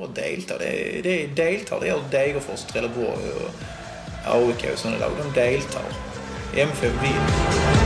Bare delta. Det, det deltar. Det gjør Degerfors, Trelleborg og AIK og sånne lag. De deltar. MFF vinner.